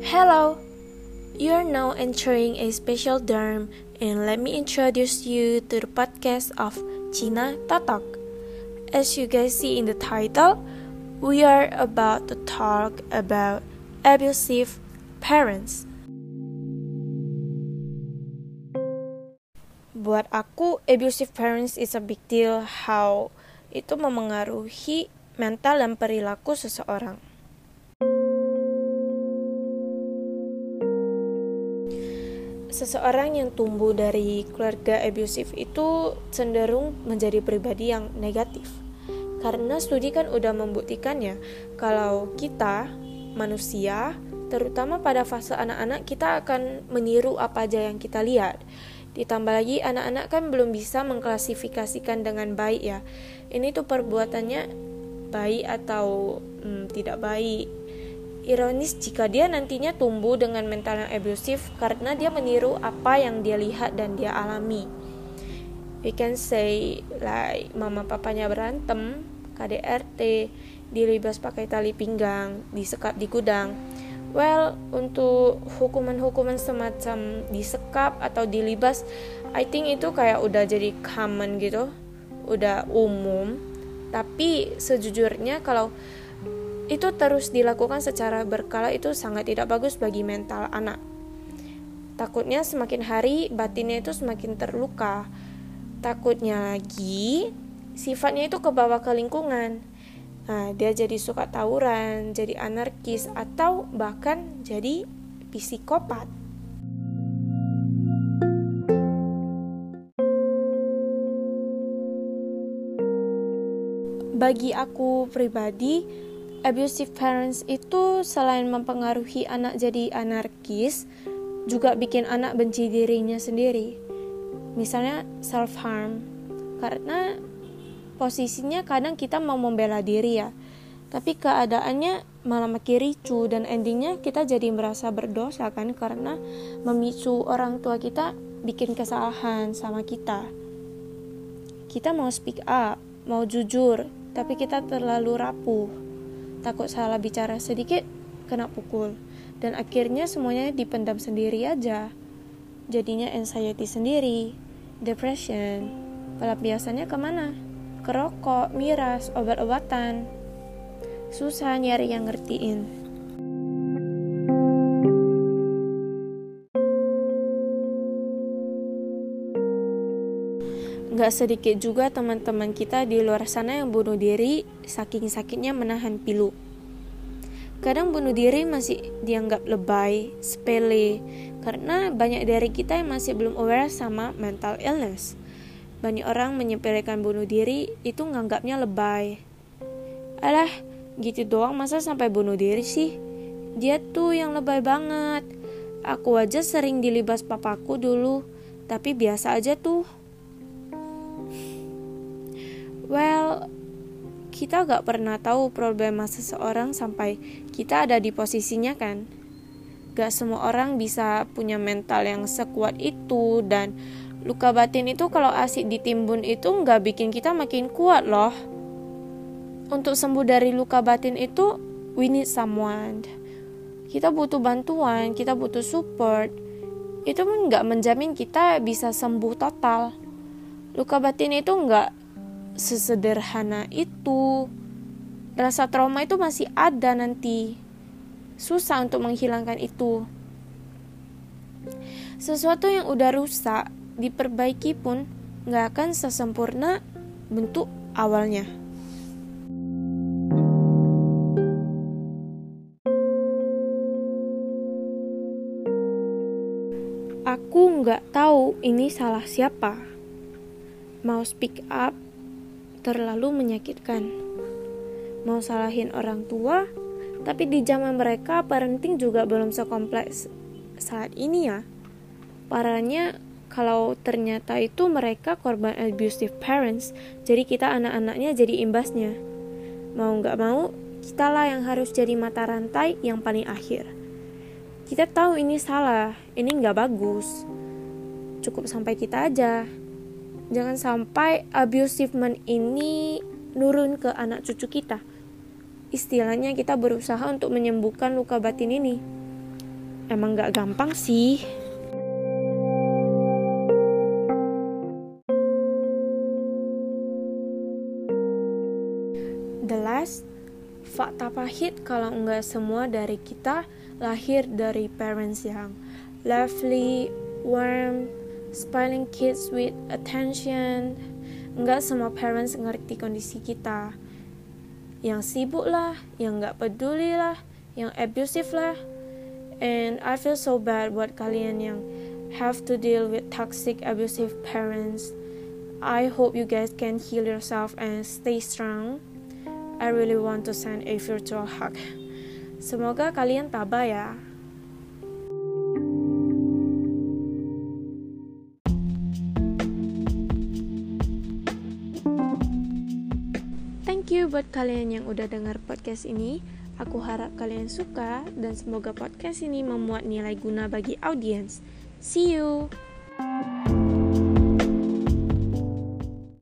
Hello, you're now entering a special term, and let me introduce you to the podcast of China Tatok. As you guys see in the title, we are about to talk about abusive parents. Buat aku, abusive parents is a big deal how itu memengaruhi mental dan perilaku seseorang. Seseorang yang tumbuh dari keluarga abusif itu cenderung menjadi pribadi yang negatif. Karena studi kan udah membuktikannya kalau kita manusia, terutama pada fase anak-anak kita akan meniru apa aja yang kita lihat. Ditambah lagi anak-anak kan belum bisa mengklasifikasikan dengan baik ya. Ini tuh perbuatannya baik atau hmm, tidak baik Ironis jika dia nantinya tumbuh dengan mental yang abusif karena dia meniru apa yang dia lihat dan dia alami. We can say like mama papanya berantem, KDRT, dilibas pakai tali pinggang, disekap di gudang. Well, untuk hukuman-hukuman semacam disekap atau dilibas, I think itu kayak udah jadi common gitu, udah umum. Tapi sejujurnya kalau itu terus dilakukan secara berkala itu sangat tidak bagus bagi mental anak. Takutnya semakin hari batinnya itu semakin terluka. Takutnya lagi sifatnya itu kebawa ke lingkungan. Nah, dia jadi suka tawuran, jadi anarkis atau bahkan jadi psikopat. Bagi aku pribadi, abusive parents itu selain mempengaruhi anak jadi anarkis, juga bikin anak benci dirinya sendiri. Misalnya self harm. Karena posisinya kadang kita mau membela diri ya. Tapi keadaannya malah makin ricu dan endingnya kita jadi merasa berdosa kan karena memicu orang tua kita bikin kesalahan sama kita. Kita mau speak up, mau jujur, tapi kita terlalu rapuh takut salah bicara sedikit kena pukul. Dan akhirnya semuanya dipendam sendiri aja. Jadinya anxiety sendiri depression. Pelampiasannya ke mana? Ke rokok miras obat-obatan. Susah nyari yang ngertiin Gak sedikit juga teman-teman kita di luar sana yang bunuh diri saking sakitnya menahan pilu. Kadang bunuh diri masih dianggap lebay, sepele, karena banyak dari kita yang masih belum aware sama mental illness. Banyak orang menyepelekan bunuh diri itu nganggapnya lebay. Alah, gitu doang masa sampai bunuh diri sih? Dia tuh yang lebay banget. Aku aja sering dilibas papaku dulu, tapi biasa aja tuh. Kita gak pernah tahu problema seseorang sampai kita ada di posisinya kan. Gak semua orang bisa punya mental yang sekuat itu dan luka batin itu kalau asik ditimbun itu gak bikin kita makin kuat loh. Untuk sembuh dari luka batin itu, we need someone. Kita butuh bantuan, kita butuh support. Itu pun gak menjamin kita bisa sembuh total. Luka batin itu gak sesederhana itu. Rasa trauma itu masih ada nanti. Susah untuk menghilangkan itu. Sesuatu yang udah rusak, diperbaiki pun nggak akan sesempurna bentuk awalnya. Aku nggak tahu ini salah siapa. Mau speak up terlalu menyakitkan. Mau salahin orang tua, tapi di zaman mereka parenting juga belum sekompleks saat ini ya. Parahnya kalau ternyata itu mereka korban abusive parents, jadi kita anak-anaknya jadi imbasnya. Mau nggak mau, kita lah yang harus jadi mata rantai yang paling akhir. Kita tahu ini salah, ini nggak bagus. Cukup sampai kita aja jangan sampai abusivement ini nurun ke anak cucu kita. Istilahnya kita berusaha untuk menyembuhkan luka batin ini. emang gak gampang sih. The last, fakta pahit kalau enggak semua dari kita lahir dari parents yang lovely, warm, spoiling kids with attention. Enggak semua parents ngerti kondisi kita. Yang sibuk lah, yang enggak peduli lah, yang abusive lah. And I feel so bad buat kalian yang have to deal with toxic abusive parents. I hope you guys can heal yourself and stay strong. I really want to send a virtual hug. Semoga kalian tabah ya. Buat kalian yang udah dengar podcast ini. Aku harap kalian suka dan semoga podcast ini memuat nilai guna bagi audiens. See you.